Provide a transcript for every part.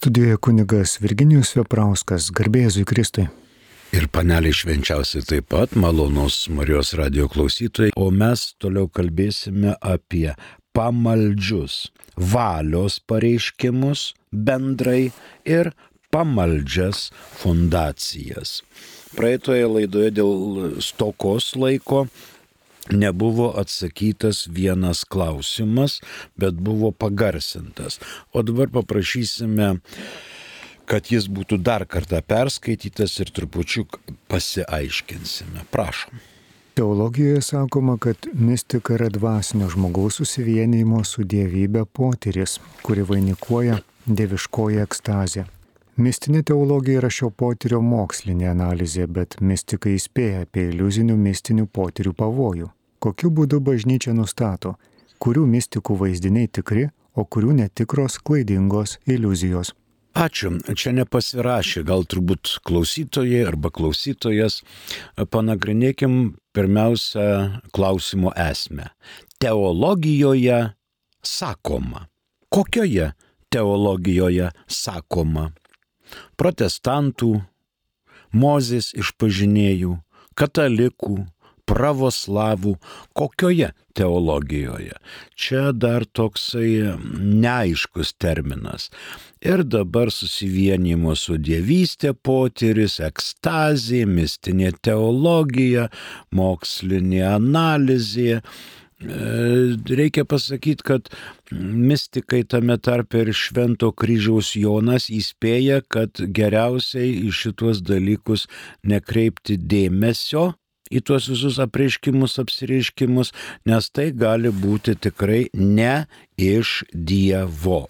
Studijoje kunigas Virginijus Veprauskas, garbėzui Kristui. Ir paneliai švenčiausiai taip pat, malonus Marijos radio klausytojai, o mes toliau kalbėsime apie pamaldžius valios pareiškimus bendrai ir pamaldžias fundacijas. Praeitoje laidoje dėl stokos laiko nebuvo atsakytas vienas klausimas, bet buvo pagarsintas. O dabar paprašysime kad jis būtų dar kartą perskaitytas ir trupučiuk pasiaiškinsime. Prašom. Teologijoje sakoma, kad mistika yra dvasinio žmogaus susivienijimo su dievybė potyris, kuri vainikuoja dieviškoji ekstazė. Mistinė teologija yra šio potyrio mokslinė analizė, bet mistikai įspėja apie iliuzinių mistinių potyrių pavojų. Kokiu būdu bažnyčia nustato, kurių mistikų vaizdiniai tikri, o kurių netikros klaidingos iliuzijos. Ačiū. Čia nepasirašė, gal turbūt klausytojai arba klausytojas. Panagrinėkim pirmiausia klausimo esmę. Teologijoje sakoma. Kokioje teologijoje sakoma? Protestantų, Mozės išpažinėjų, katalikų, pravoslavų, kokioje teologijoje. Čia dar toksai neaiškus terminas. Ir dabar susivienimo su dievystė potyris, ekstazija, mistinė teologija, mokslinė analizė. E, reikia pasakyti, kad mystikai tame tarp ir Švento kryžiaus Jonas įspėja, kad geriausiai į šituos dalykus nekreipti dėmesio, į tuos visus apreiškimus, apsireiškimus, nes tai gali būti tikrai ne iš Dievo.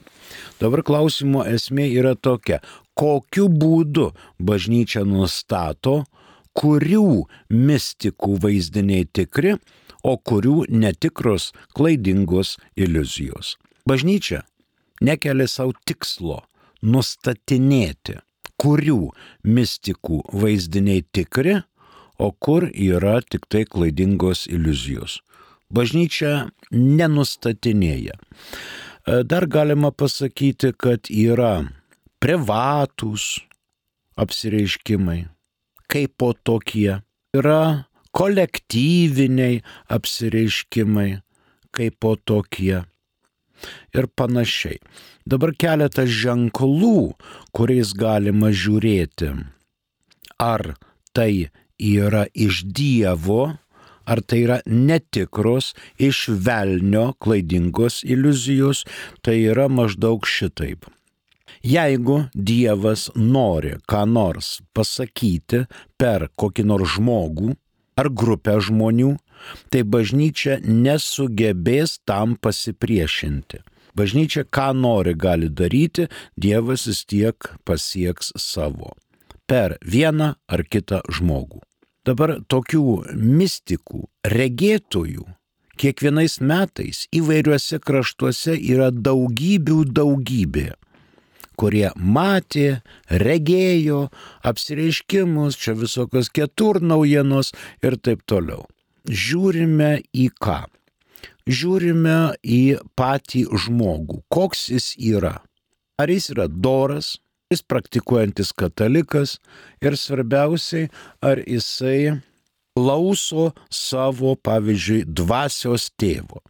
Dabar klausimo esmė yra tokia, kokiu būdu bažnyčia nustato, kurių mistikų vaizdiniai tikri, o kurių netikros klaidingos iliuzijos. Bažnyčia nekelia savo tikslo nustatinėti, kurių mistikų vaizdiniai tikri, o kur yra tik tai klaidingos iliuzijos. Bažnyčia nenustatinėja. E, dar galima pasakyti, kad yra privatus apsireiškimai, kaip po tokie, yra kolektyviniai apsireiškimai, kaip po tokie ir panašiai. Dabar keletas ženklų, kuriais galima žiūrėti, ar tai yra iš Dievo, ar tai yra netikros, iš velnio klaidingos iliuzijos, tai yra maždaug šitaip. Jeigu Dievas nori ką nors pasakyti per kokį nors žmogų ar grupę žmonių, tai bažnyčia nesugebės tam pasipriešinti. Bažnyčia ką nori gali daryti, Dievas vis tiek pasieks savo per vieną ar kitą žmogų. Dabar tokių mistikų, regėtojų kiekvienais metais įvairiuose kraštuose yra daugybių daugybė, kurie matė, regėjo apsireiškimus, čia visokios ketur naujienos ir taip toliau. Žiūrime į ką? Žiūrime į patį žmogų, koks jis yra. Ar jis yra doras, jis praktikuojantis katalikas ir svarbiausiai, ar jisai klauso savo, pavyzdžiui, dvasios tėvo.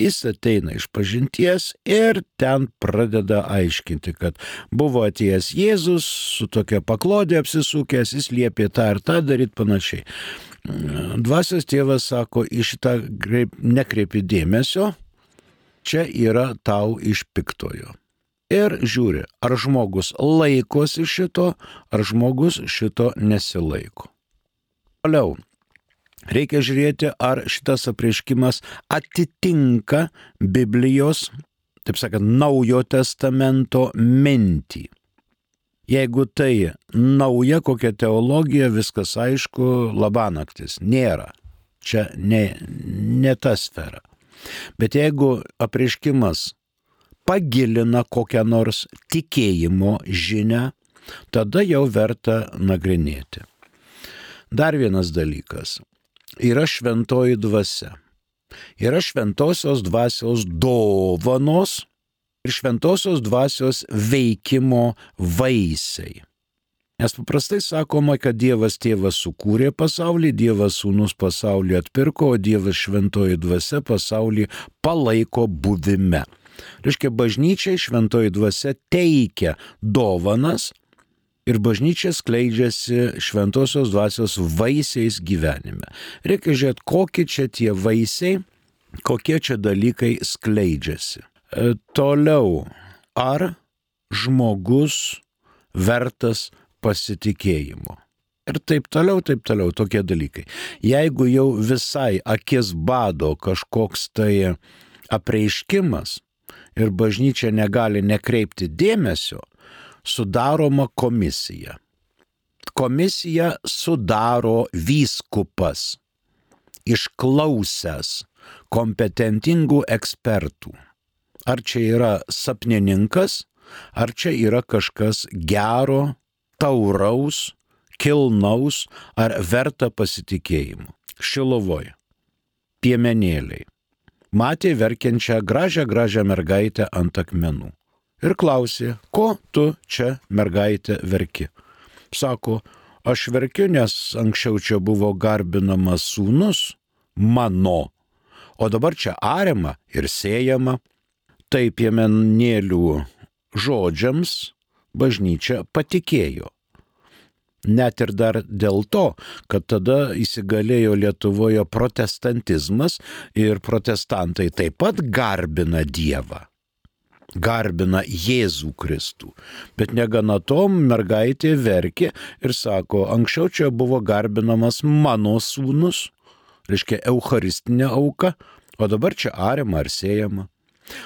Jis ateina iš pažinties ir ten pradeda aiškinti, kad buvo atėjęs Jėzus su tokia paklodė apsisukęs, jis liepė tą ir tą daryti panašiai. Dvasios tėvas sako, į šitą nekreipi dėmesio, čia yra tau iš piktojo ir žiūri, ar žmogus laikosi šito, ar žmogus šito nesilaiko. Toliau. Reikia žiūrėti, ar šitas apreiškimas atitinka Biblijos, taip sakant, Naujo testamento mintį. Jeigu tai nauja kokia teologija, viskas aišku, labanaktis. Nėra. Čia ne, ne ta sfera. Bet jeigu apreiškimas pagilina kokią nors tikėjimo žinę, tada jau verta nagrinėti. Dar vienas dalykas. Yra šventoji dvasia. Yra šventosios dvasios dovanos, ir šventosios dvasios veikimo vaisiai. Nes paprastai sakoma, kad Dievas tėvas sukūrė pasaulį, Dievas sūnus pasaulį atpirko, o Dievas šventoji dvasia pasaulį palaiko buvime. Reiškia, bažnyčiai šventoji dvasia teikia dovanas ir bažnyčia skleidžiasi šventosios dvasios vaisiais gyvenime. Reikia žiūrėti, kokie čia tie vaisiai, kokie čia dalykai skleidžiasi. E, toliau, ar žmogus vertas pasitikėjimo. Ir taip toliau, taip toliau, tokie dalykai. Jeigu jau visai akis bado kažkoks tai apreiškimas ir bažnyčia negali nekreipti dėmesio, sudaroma komisija. Komisiją sudaro vyskupas, išklausęs kompetentingų ekspertų. Ar čia yra sapnininkas, ar čia yra kažkas gero, tauraus, kilnaus ar verta pasitikėjimo. Šilovoj. Piemenėliai. Matė verkiančią gražią, gražią mergaitę ant akmenų. Ir klausė, ko tu čia mergaitė verki. Sako, aš verkiu, nes anksčiau čia buvo garbinamas sūnus mano, o dabar čia ariama ir siejama. Tai piemenėlių žodžiams bažnyčia patikėjo. Net ir dar dėl to, kad tada įsigalėjo Lietuvoje protestantizmas ir protestantai taip pat garbina Dievą. Garbina Jėzų Kristų. Bet negana to, mergaitė verkė ir sako, anksčiau čia buvo garbinamas mano sūnus, reiškia Eucharistinė auka, o dabar čia ariama ar siejama.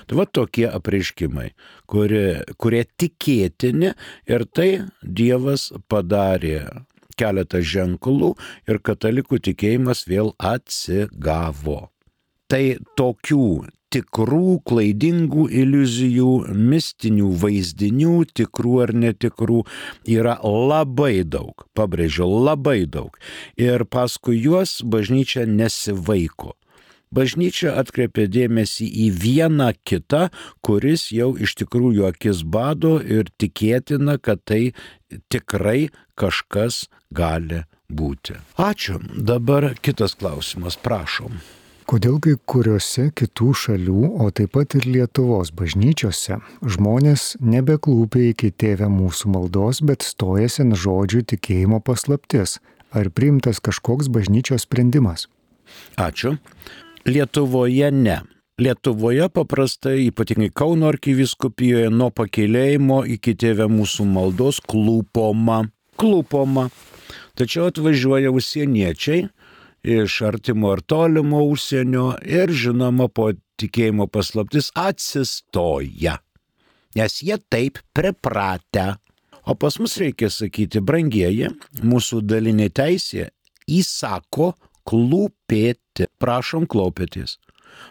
Tai va tokie apreiškimai, kurie, kurie tikėtini ir tai Dievas padarė keletą ženklų ir katalikų tikėjimas vėl atsigavo. Tai tokių tikrų, klaidingų iliuzijų, mistinių vaizdinių, tikrų ar netikrų, yra labai daug, pabrėžiu, labai daug. Ir paskui juos bažnyčia nesivaiko bažnyčia atkreipė dėmesį į vieną kitą, kuris jau iš tikrųjų akis bado ir tikėtina, kad tai tikrai kažkas gali būti. Ačiū. Dabar kitas klausimas, prašom. Kodėl kai kuriuose kitų šalių, o taip pat ir Lietuvos bažnyčiose, žmonės nebeklūpia iki tėvę mūsų maldos, bet stojasi ant žodžių tikėjimo paslaptis? Ar priimtas kažkoks bažnyčios sprendimas? Ačiū. Lietuvoje ne. Lietuvoje paprastai, ypatingai Kauno arkiviskupijoje, nuo pakėlėjimo iki tėvė mūsų maldos klūpoma. Klūpoma. Tačiau atvažiuoja užsieniečiai iš artimo ar tolimo užsienio ir žinoma po tikėjimo paslaptis atsistoja. Nes jie taip pripratę. O pas mus reikia sakyti, brangieji, mūsų dalinė teisė įsako klūpėti. Prašom klaupėtis.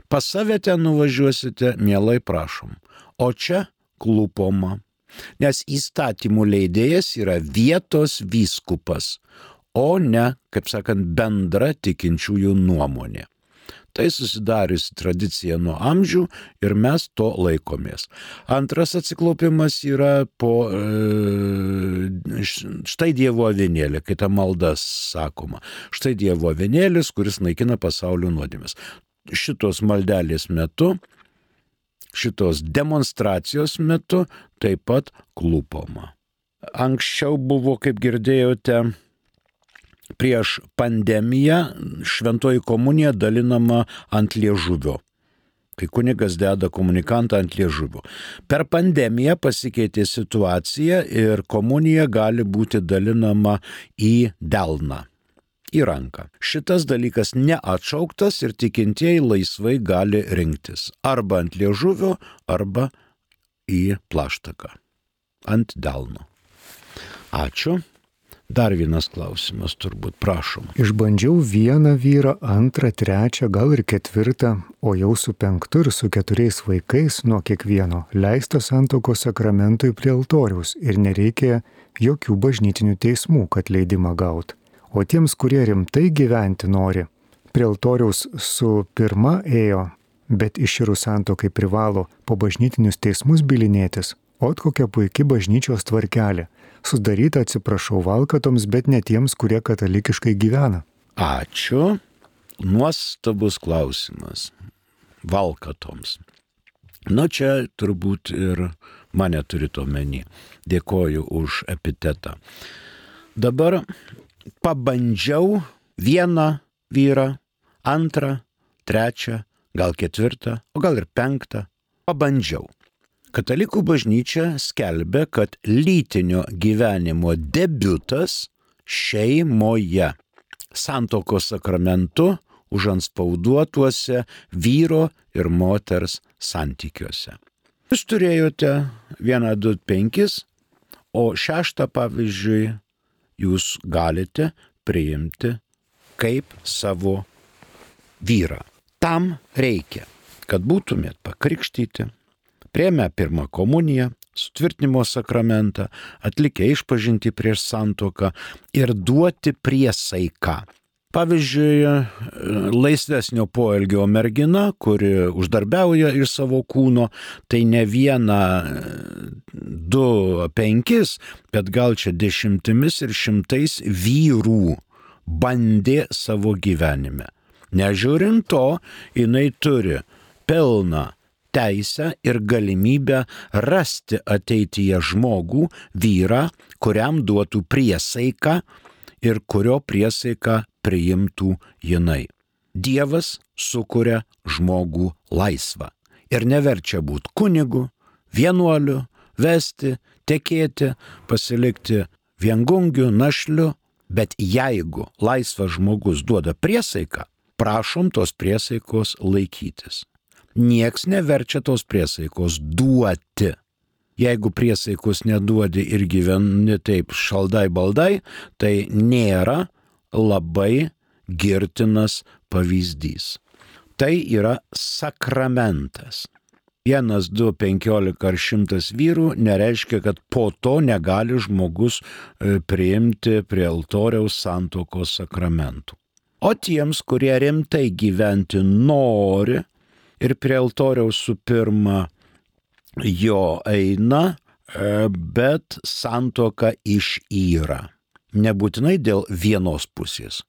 Pas save ten nuvažiuosite, mielai prašom. O čia klūpoma. Nes įstatymų leidėjas yra vietos vyskupas, o ne, kaip sakant, bendra tikinčiųjų nuomonė. Tai susidariusi tradicija nuo amžių ir mes to laikomės. Antras atsiklaupimas yra po e, štai Dievo avinėlė, kai ta malda sakoma. Štai Dievo avinėlis, kuris naikina pasaulio nuodėmės. Šitos maldelės metu, šitos demonstracijos metu taip pat klūpoma. Anksčiau buvo, kaip girdėjote, prieš pandemiją šventoji komunija dalinama ant liežuvio. Kai kunigas deda komunikantą ant liežuvio. Per pandemiją pasikeitė situacija ir komunija gali būti dalinama į delną į ranką. Šitas dalykas neatšauktas ir tikintieji laisvai gali rinktis arba ant liežuvio, arba į plaštaką. Ant delno. Ačiū. Dar vienas klausimas turbūt, prašom. Išbandžiau vieną vyrą, antrą, trečią, gal ir ketvirtą, o jau su penktu ir su keturiais vaikais nuo kiekvieno leista santokos sakramentui prie altoriaus ir nereikia jokių bažnytinių teismų, kad leidimą gaut. O tiems, kurie rimtai gyventi nori, prie altoriaus su pirma ėjo bet iširus santokai privalo po bažnytinius teismus bilinėtis, o kokia puikia bažnyčios tvarkelė. Sudaryta, atsiprašau, valkatoms, bet ne tiems, kurie katalikiškai gyvena. Ačiū. Nuostabus klausimas. Valkatoms. Nu čia turbūt ir mane turite omeny. Dėkoju už epitetą. Dabar pabandžiau vieną vyrą, antrą, trečią, gal ketvirtą, o gal ir penktą. Pabandžiau. Katalikų bažnyčia skelbia, kad lytinio gyvenimo debutas šeimoje, santokos sakramentu užanspauduotuose vyro ir moters santykiuose. Jūs turėjote 1, 2, 5, o šeštą pavyzdžiui jūs galite priimti kaip savo vyrą. Tam reikia, kad būtumėt pakrikštyti, prieimę pirmą komuniją, sutvirtinimo sakramentą, atlikę išpažinti prieš santoką ir duoti priesaiką. Pavyzdžiui, laisvesnio poelgio mergina, kuri uždarbiauja iš savo kūno, tai ne viena, du, penkis, bet gal čia dešimtimis ir šimtais vyrų bandė savo gyvenime. Nežiūrint to, jinai turi pilną teisę ir galimybę rasti ateityje žmogų, vyrą, kuriam duotų priesaiką ir kurio priesaiką priimtų jinai. Dievas sukuria žmogų laisvą ir neverčia būti kunigu, vienuoliu, vesti, tekėti, pasilikti viengungiu, našliu, bet jeigu laisvas žmogus duoda priesaiką, prašom tos priesaikos laikytis. Niekas neverčia tos priesaikos duoti. Jeigu priesaikos neduodi ir gyveni taip šaldai baldai, tai nėra labai girtinas pavyzdys. Tai yra sakramentas. Vienas, du, penkiolika ar šimtas vyrų nereiškia, kad po to negali žmogus e, priimti prie altoriaus santokos sakramentų. O tiems, kurie rimtai gyventi nori ir prie altoriaus su pirma jo eina, e, bet santoka išyra. Nebūtinai dėl vienos pusės.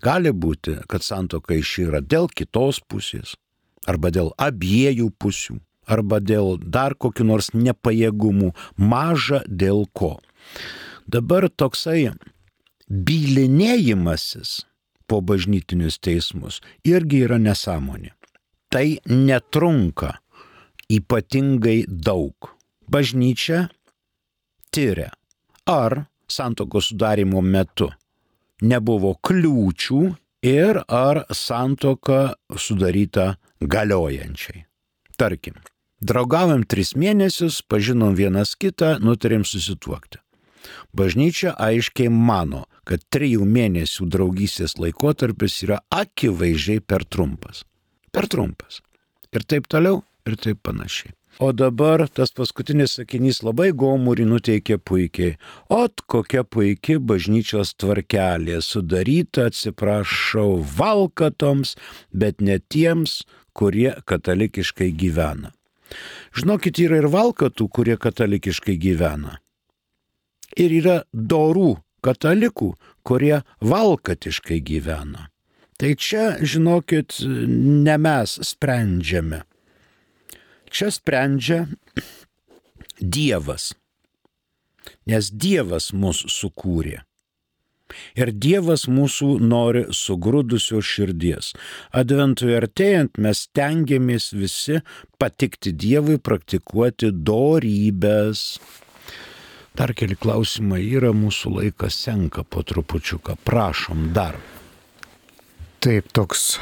Gali būti, kad santoka išyra dėl kitos pusės arba dėl abiejų pusių arba dėl dar kokiu nors nepajėgumų, maža dėl ko. Dabar toksai bylinėjimasis po bažnytinius teismus irgi yra nesąmonė. Tai netrunka ypatingai daug. Bažnyčia tyria, ar santokos sudarimo metu nebuvo kliūčių ir ar santoka sudaryta galiojančiai. Tarkim, Draugavom tris mėnesius, pažinom vienas kitą, nutarėm susituokti. Bažnyčia aiškiai mano, kad trijų mėnesių draugystės laikotarpis yra akivaizdžiai per trumpas. Per trumpas. Ir taip toliau, ir taip panašiai. O dabar tas paskutinis sakinys labai gomurį nuteikė puikiai. Ot kokia puikia bažnyčios tvarkelė, sudaryta, atsiprašau, valkatoms, bet ne tiems, kurie katalikiškai gyvena. Žinokit, yra ir valkatų, kurie katalikiškai gyvena. Ir yra dorų katalikų, kurie valkatiškai gyvena. Tai čia, žinokit, ne mes sprendžiame. Čia sprendžia Dievas. Nes Dievas mus sukūrė. Ir Dievas mūsų nori sugrūdusios širdies. Adventui artėjant mes tengiamės visi patikti Dievui, praktikuoti dorybės. Dar keli klausimai yra, mūsų laikas senka po trupučiuką. Prašom dar. Taip, toks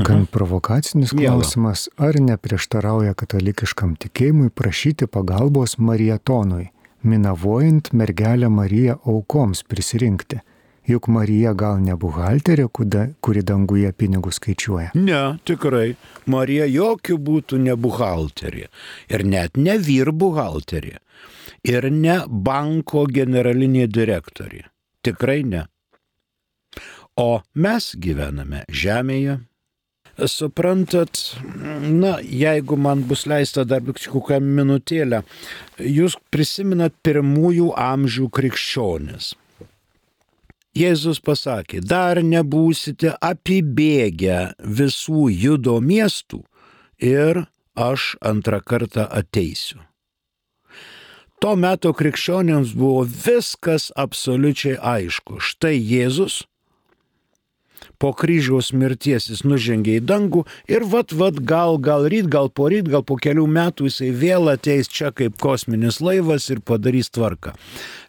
gan provokacinis klausimas. Ar neprieštarauja katalikiškam tikėjimui prašyti pagalbos marietonui, minavojant mergelę Mariją aukoms prisirinkti? Juk Marija gal ne buhalterė, kuri danguje pinigus skaičiuoja. Ne, tikrai. Marija jokių būtų ne buhalterė. Ir net ne vyr buhalterė. Ir ne banko generalinė direktorė. Tikrai ne. O mes gyvename žemėje. suprantat, na, jeigu man bus leista dar kokią minutėlę, jūs prisiminat pirmųjų amžių krikščionis. Jėzus pasakė, dar nebūsite apibėgę visų judo miestų ir aš antrą kartą ateisiu. Tuo metu krikščionėms buvo viskas absoliučiai aišku. Štai Jėzus po kryžiaus mirties jis nužengė į dangų ir vat, vat, gal, gal ryt, gal po ryt, gal po kelių metų jisai vėl ateis čia kaip kosminis laivas ir padarys tvarką.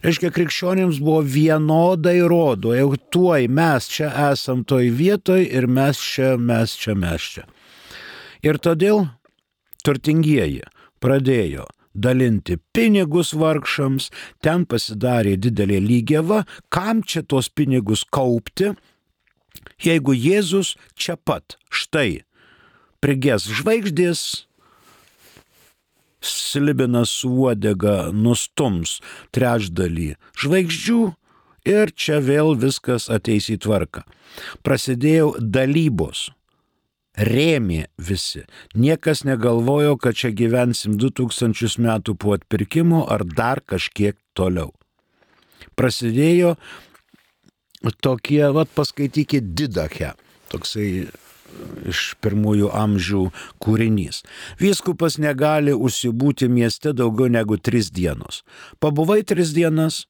Reiškia, krikščionėms buvo vienodai rodo, jau tuoj mes čia esam toj vietoj ir mes čia, mes čia, mes čia. Ir todėl turtingieji pradėjo dalinti pinigus vargšams, ten pasidarė didelė lygiava, kam čia tos pinigus kaupti, jeigu Jėzus čia pat, štai, prigės žvaigždės, slibinas uodega nustums trečdalį žvaigždžių ir čia vėl viskas ateis į tvarką. Prasidėjo dalybos. Rėmė visi. Niekas negalvojo, kad čia gyvensim 2000 metų po atpirkimo ar dar kažkiek toliau. Prasidėjo tokie, vad paskaitykit Didache, toksai e, iš pirmųjų amžių kūrinys. Vyskupas negali užsibūti mieste daugiau negu tris dienos. Pabuvai tris dienas,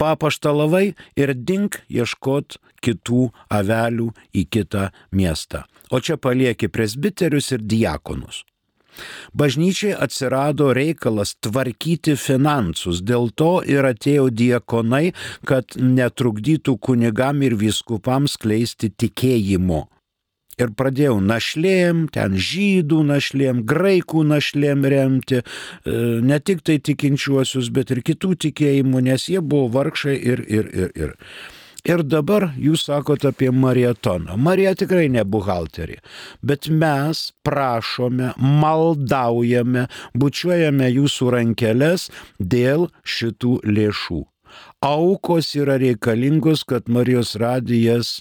papaštalavai ir dink ieškot kitų avelių į kitą miestą. O čia palieki presbiterius ir diakonus. Bažnyčiai atsirado reikalas tvarkyti finansus, dėl to ir atėjo diekonai, kad netrukdytų kunigam ir viskupams kleisti tikėjimo. Ir pradėjau našlėm, ten žydų našlėm, graikų našlėm remti, e, ne tik tai tikinčiuosius, bet ir kitų tikėjimų, nes jie buvo vargšai ir, ir, ir, ir. Ir dabar jūs sakote apie marietoną. Marija tikrai ne buhalterė, bet mes prašome, maldaujame, bučiuojame jūsų rankelės dėl šitų lėšų. Aukos yra reikalingos, kad Marijos radijas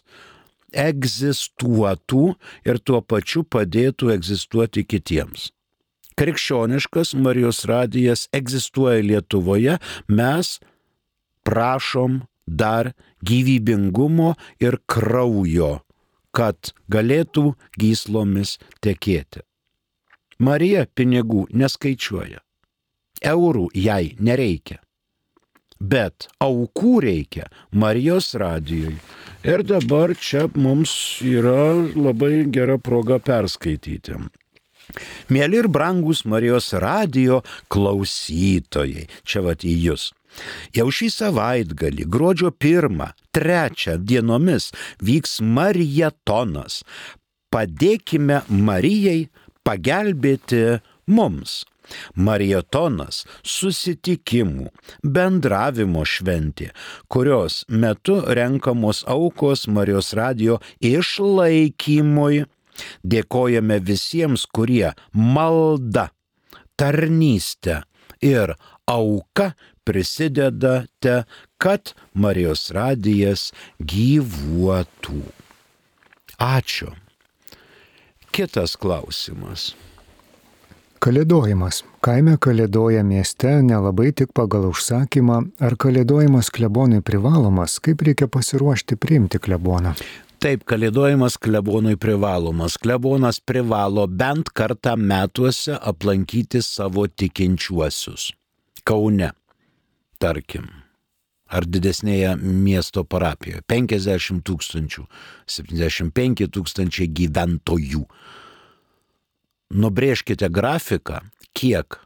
egzistuotų ir tuo pačiu padėtų egzistuoti kitiems. Krikščioniškas Marijos radijas egzistuoja Lietuvoje, mes prašom dar gyvybingumo ir kraujo, kad galėtų gyslomis tekėti. Marija pinigų neskaičiuoja. Eurų jai nereikia. Bet aukų reikia Marijos radijui. Ir dabar čia mums yra labai gera proga perskaityti. Mėly ir brangus Marijos radijo klausytojai, čia vat į jūs. Jau šį savaitgalį, gruodžio pirmą, trečią dienomis vyks marietonas. Padėkime Marijai pagelbėti mums. Marietonas - susitikimų, bendravimo šventė, kurios metu renkamos aukos Marijos radio išlaikymui. Dėkojame visiems, kurie malda, tarnystę ir auka prisidedate, kad Marijos radijas gyvuotų. Ačiū. Kitas klausimas. Kalėdojimas. Kaime kalėdoja mieste nelabai tik pagal užsakymą, ar kalėdojimas klebonui privalomas, kaip reikia pasiruošti priimti kleboną. Taip, kalėdojimas klebonui privalomas. Klebonas privalo bent kartą metuose aplankyti savo tikinčiuosius. Kaune tarkim, ar didesnėje miesto parapijoje - 50 tūkstančių, 75 tūkstančiai gyventojų. Nubrėžkite grafiką, kiek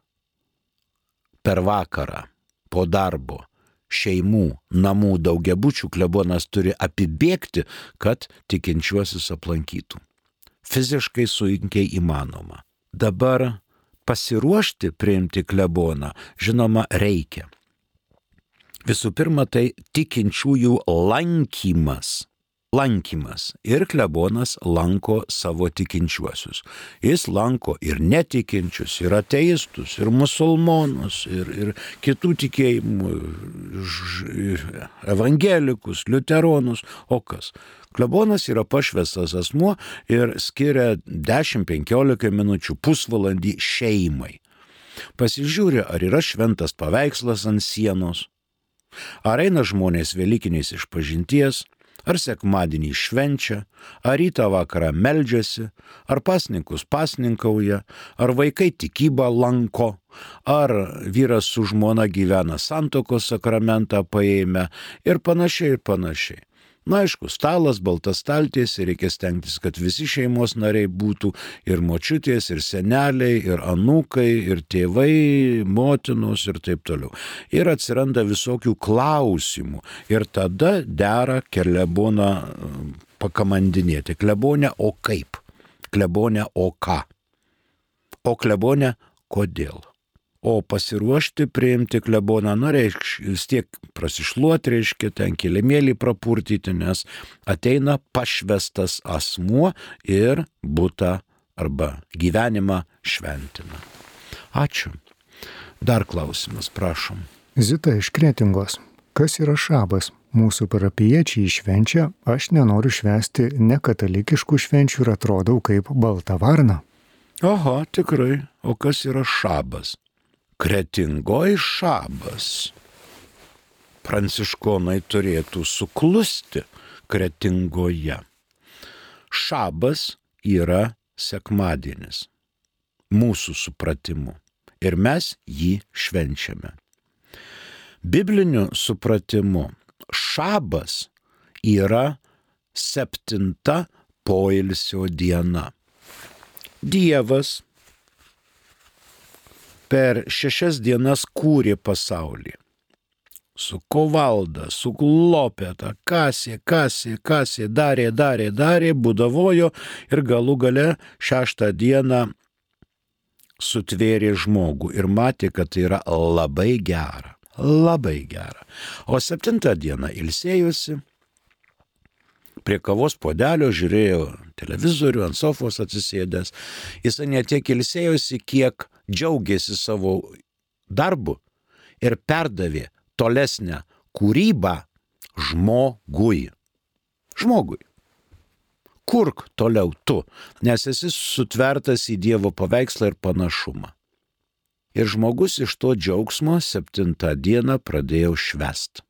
per vakarą po darbo šeimų, namų, daugiabučių klebonas turi apibėgti, kad tikinčiuosius aplankytų. Fiziškai sunkiai įmanoma. Dabar pasiruošti priimti kleboną, žinoma, reikia. Visų pirma, tai tikinčiųjų lankymas lankymas ir klebonas lanko savo tikinčiuosius. Jis lanko ir netikinčius, ir ateistus, ir musulmonus, ir, ir kitų tikėjimų, evangelikus, liuteronus, o kas. Klebonas yra pašvestas asmuo ir skiria 10-15 minučių pusvalandį šeimai. Pasižiūri, ar yra šventas paveikslas ant sienos, ar eina žmonės Velykiniais išpažinties, ar sekmadienį švenčia, ar rytą vakarą meldžiasi, ar pasninkus pasninkauja, ar vaikai tikybą lanko, ar vyras su žmona gyvena santokos sakramentą paėmę ir panašiai ir panašiai. Na aišku, stalas, baltas stalties ir reikia stengtis, kad visi šeimos nariai būtų ir močiutės, ir seneliai, ir anūkai, ir tėvai, motinos ir taip toliau. Ir atsiranda visokių klausimų. Ir tada dera kleboną pakamandinėti. Klebonė, o kaip? Klebonė, o ką? O klebonė, kodėl? O pasiruošti priimti kleboną, na, reiškia, vis tiek prasišluoti, reiškia, ten kilimėlį prapurtyti, nes ateina pašvestas asmuo ir būta arba gyvenimą šventina. Ačiū. Dar klausimas, prašom. Zita iš Kretingos. Kas yra šabas? Mūsų parapiečiai švenčia, aš nenoriu švesti nekatalikiškų švenčių ir atrodau kaip balta varna. Oho, tikrai. O kas yra šabas? Kretingoj šabas. Pranciškonai turėtų suklusti kretingoje. Šabas yra sekmadienis. Mūsų supratimu. Ir mes jį švenčiame. Bibliniu supratimu šabas yra septinta poilsio diena. Dievas per šešias dienas kūrė pasaulį. Su kovalda, su lopeta, kasė, kasė, kasė, darė, darė, darė, būdavojo ir galų gale šeštą dieną sutvėrė žmogų ir matė, kad tai yra labai gera. Labai gera. O septintą dieną ilsėjusi, prie kavos podelio žiūrėjo televizorių ant sofos atsisėdęs. Jis ne tiek ilsėjosi, kiek džiaugėsi savo darbu ir perdavė tolesnę kūrybą žmogui. Žmogui. Kurk toliau tu, nes esi sutvertas į Dievo paveikslą ir panašumą. Ir žmogus iš to džiaugsmo septintą dieną pradėjo švest.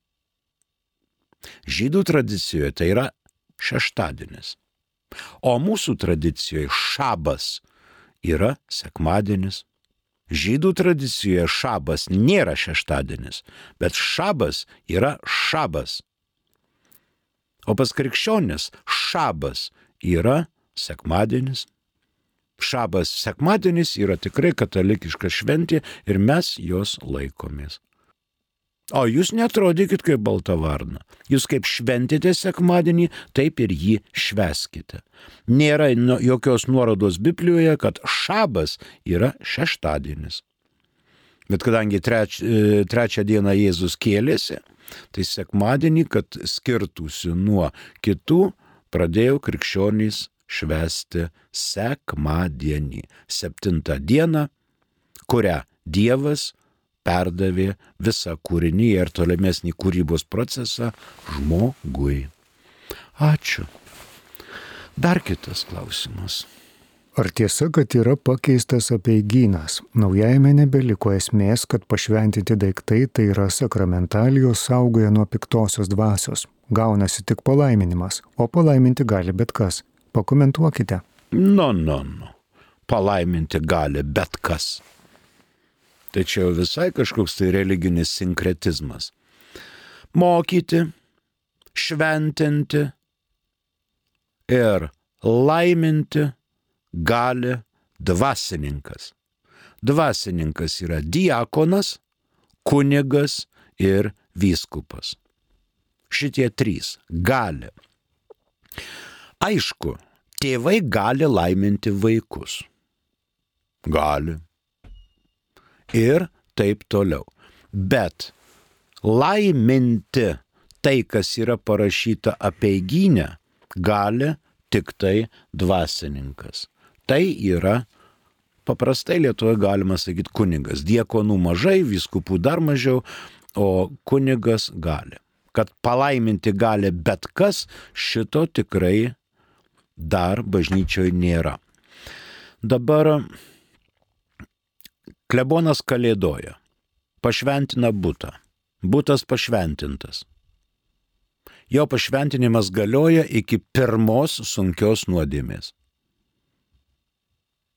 Žydų tradicijoje tai yra šeštadienis. O mūsų tradicijoje šabas yra sekmadienis, Žydų tradicijoje šabas nėra šeštadienis, bet šabas yra šabas. O pas krikščionis šabas yra sekmadienis. Šabas sekmadienis yra tikrai katalikiška šventė ir mes jos laikomės. O jūs netrodykit kaip balta varna. Jūs kaip šventite sekmadienį, taip ir jį šveskite. Nėra jokios nuorodos Biblijoje, kad šabas yra šeštadienis. Bet kadangi treč, e, trečią dieną Jėzus kėlėsi, tai sekmadienį, kad skirtųsi nuo kitų, pradėjo krikščionys švesti sekmadienį, septintą dieną, kurią Dievas perdavė visą kūrinį ir tolimesnį kūrybos procesą žmogui. Ačiū. Dar kitas klausimas. Ar tiesa, kad yra pakeistas apieigynas? Naujajame nebeliko esmės, kad pašventinti daiktai tai yra sakramentalijos saugoja nuo piktosios dvasios. Gaunasi tik palaiminimas, o palaiminti gali bet kas. Pakomentuokite. Nu, nu, nu. Palaiminti gali bet kas. Čia jau visai kažkoks tai religinis sinkretizmas. Mokyti, šventinti ir laiminti gali dvasininkas. Dvasininkas yra diakonas, kunigas ir vyskupas. Šitie trys gali. Aišku, tėvai gali laiminti vaikus. Gali ir taip toliau. Bet laiminti tai, kas yra parašyta apie įgynę, gali tik tai dvasininkas. Tai yra paprastai Lietuvoje galima sakyti kunigas. Diekonų mažai, viskupų dar mažiau, o kunigas gali. Kad palaiminti gali bet kas, šito tikrai dar bažnyčioje nėra. Dabar klebonas kalėdoja, pašventina būtą, būtas pašventintas. Jo pašventinimas galioja iki pirmos sunkios nuodėmės.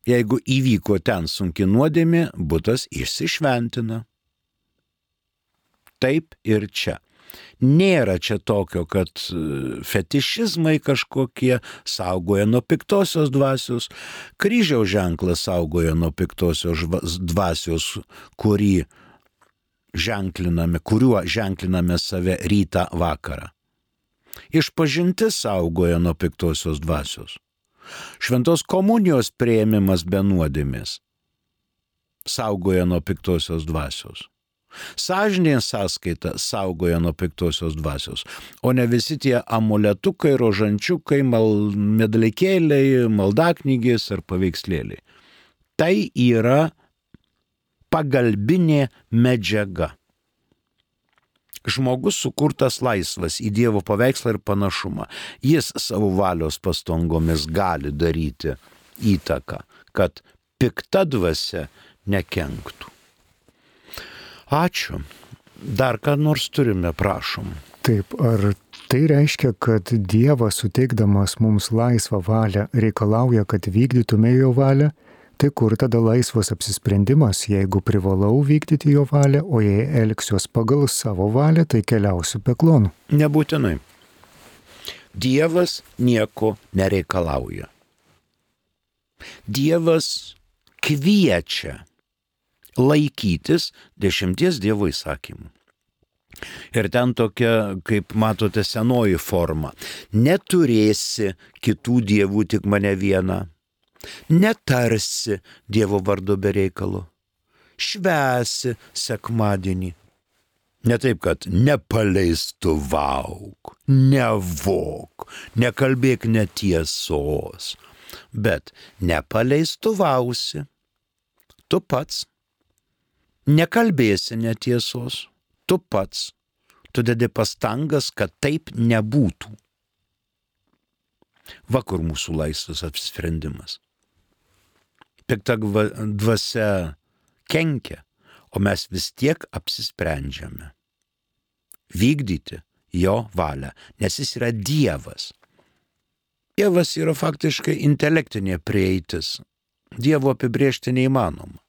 Jeigu įvyko ten sunki nuodėmė, būtas išsišventina. Taip ir čia. Nėra čia tokio, kad e, fetišizmai kažkokie saugoja nuo piktosios dvasios, kryžiaus ženklas saugoja nuo piktosios dvasios, kurį ženkliname, kuriuo ženkliname save rytą vakarą. Išpažintis saugoja nuo piktosios dvasios. Šventos komunijos prieimimas be nuodėmės saugoja nuo piktosios dvasios. Sažinė sąskaita saugoja nuo piktosios dvasios, o ne visi tie amuletukai, rožančiukai, mal, medalikėliai, maldaknygės ar paveikslėliai. Tai yra pagalbinė medžiaga žmogus sukurtas laisvas į Dievo paveikslą ir panašumą. Jis savo valios pastangomis gali daryti įtaką, kad pikta dvasia nekenktų. Ačiū. Dar ką nors turime, prašom. Taip, ar tai reiškia, kad Dievas suteikdamas mums laisvą valią reikalauja, kad vykdytume jo valią? Tai kur tada laisvas apsisprendimas, jeigu privalau vykdyti jo valią, o jei elgsiuos pagal savo valią, tai keliausiu peklonu? Nebūtinai. Dievas nieko nereikalauja. Dievas kviečia laikytis dešimties Dievo įsakymų. Ir ten tokia, kaip matote, senoji forma. Neturėsi kitų dievų, tik mane vieną netarsi Dievo vardu be reikalo, švesi sekmadienį. Ne taip, kad nepaleistuvauk, nevok, nekalbėk netiesos, bet nepaleistuvausi. Tu pats. Nekalbėsi netiesos, tu pats. Tu dedi pastangas, kad taip nebūtų. Vakar mūsų laisvas apsisprendimas pikta dvasia kenkia, o mes vis tiek apsisprendžiame vykdyti jo valią, nes jis yra Dievas. Dievas yra faktiškai intelektinė prieitis. Dievo apibriežti neįmanoma.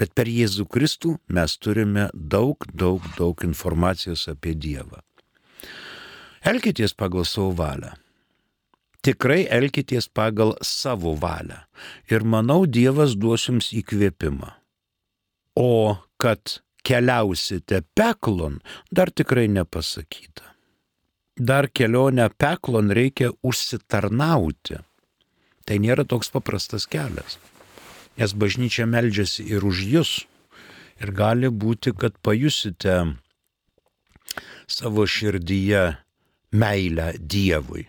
Bet per Jėzų Kristų mes turime daug, daug, daug informacijos apie Dievą. Elkitės pagal savo valią tikrai elkitės pagal savo valią. Ir manau, Dievas duos jums įkvėpimą. O kad keliausite peklon, dar tikrai nepasakyta. Dar kelionę peklon reikia užsitarnauti. Tai nėra toks paprastas kelias. Nes bažnyčia meldžiasi ir už jūs. Ir gali būti, kad pajusite savo širdyje meilę Dievui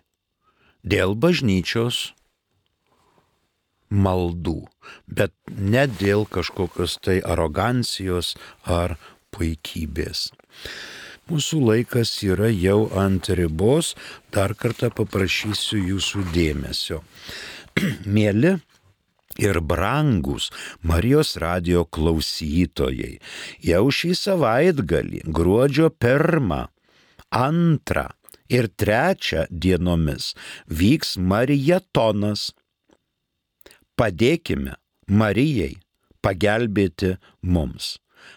dėl bažnyčios maldų, bet ne dėl kažkokios tai arogancijos ar puikybės. Mūsų laikas yra jau ant ribos, dar kartą paprašysiu jūsų dėmesio. Mėly ir brangus Marijos radio klausytojai, jau šį savaitgalį, gruodžio pirmą, antrą, ir trečią dienomis vyks Marijatonas. Padėkime Marijai pagelbėti mums.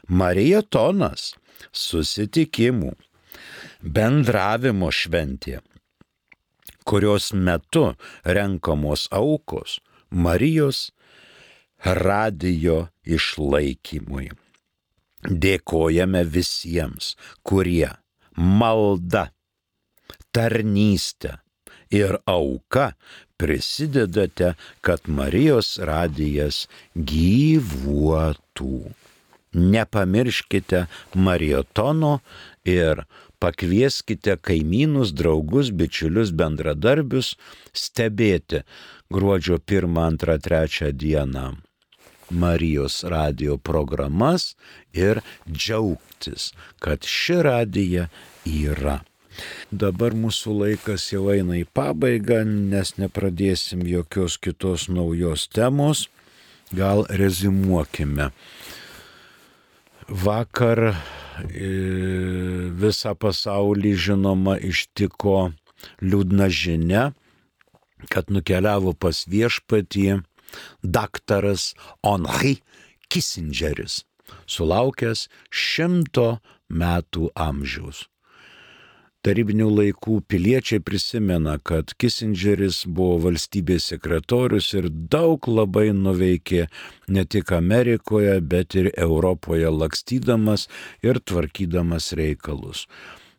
Marijatonas susitikimų, bendravimo šventė, kurios metu renkamos aukos Marijos radijo išlaikymui. Dėkojame visiems, kurie malda tarnystę ir auka prisidedate, kad Marijos radijas gyvuotų. Nepamirškite mariotono ir Pakvieskite kaimynus, draugus, bičiulius, bendradarbius stebėti gruodžio 1, 2, 3 dieną Marijos radio programas ir džiaugtis, kad ši radija yra. Dabar mūsų laikas jau eina į pabaigą, nes nepradėsim jokios kitos naujos temos. Gal rezimuokime. Vakar e, visą pasaulį žinoma ištiko liūdna žinia, kad nukeliavo pas viešpatį daktaras Henri Kissingeris, sulaukęs šimto metų amžiaus. Tarybinių laikų piliečiai prisimena, kad Kissingeris buvo valstybės sekretorius ir daug labai nuveikė ne tik Amerikoje, bet ir Europoje lakstydamas ir tvarkydamas reikalus.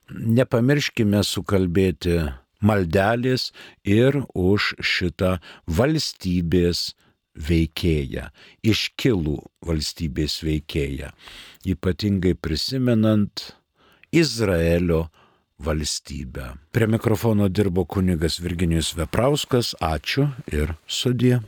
Nepamirškime sukalbėti maldelės ir už šitą valstybės veikėją, iškilų valstybės veikėją, ypatingai prisimenant Izraelio valstybę. Prie mikrofono dirbo kunigas Virginijus Veprauskas. Ačiū ir sudie.